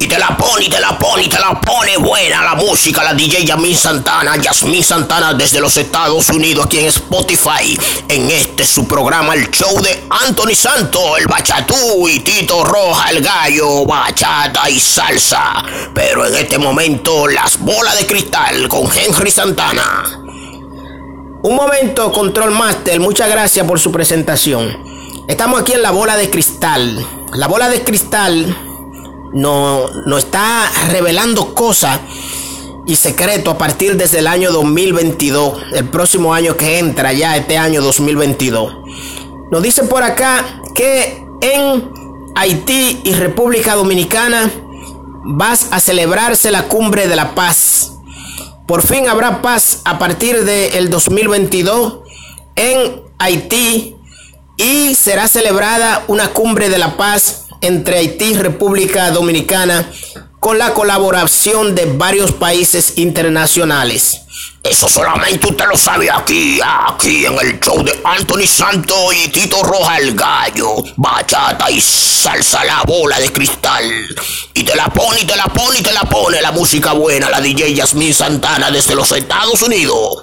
Y te la pone, y te la pone, y te la pone buena la música, la DJ Yasmin Santana, Yasmin Santana desde los Estados Unidos aquí en Spotify. En este su programa, el show de Anthony Santo, el bachatú y Tito Roja, el gallo, bachata y salsa. Pero en este momento, las bolas de cristal con Henry Santana. Un momento, Control Master, muchas gracias por su presentación. Estamos aquí en la bola de cristal. La bola de cristal nos no está revelando cosas y secretos a partir desde el año 2022, el próximo año que entra ya este año 2022. Nos dice por acá que en Haití y República Dominicana vas a celebrarse la cumbre de la paz. Por fin habrá paz a partir del 2022 en Haití y será celebrada una cumbre de la paz entre Haití y República Dominicana con la colaboración de varios países internacionales. Eso solamente usted lo sabe aquí, aquí en el show de Anthony Santo y Tito Roja el Gallo. Bachata y salsa la bola de cristal. Y te la pone, y te la pone, y te la pone la música buena, la DJ Yasmin Santana desde los Estados Unidos.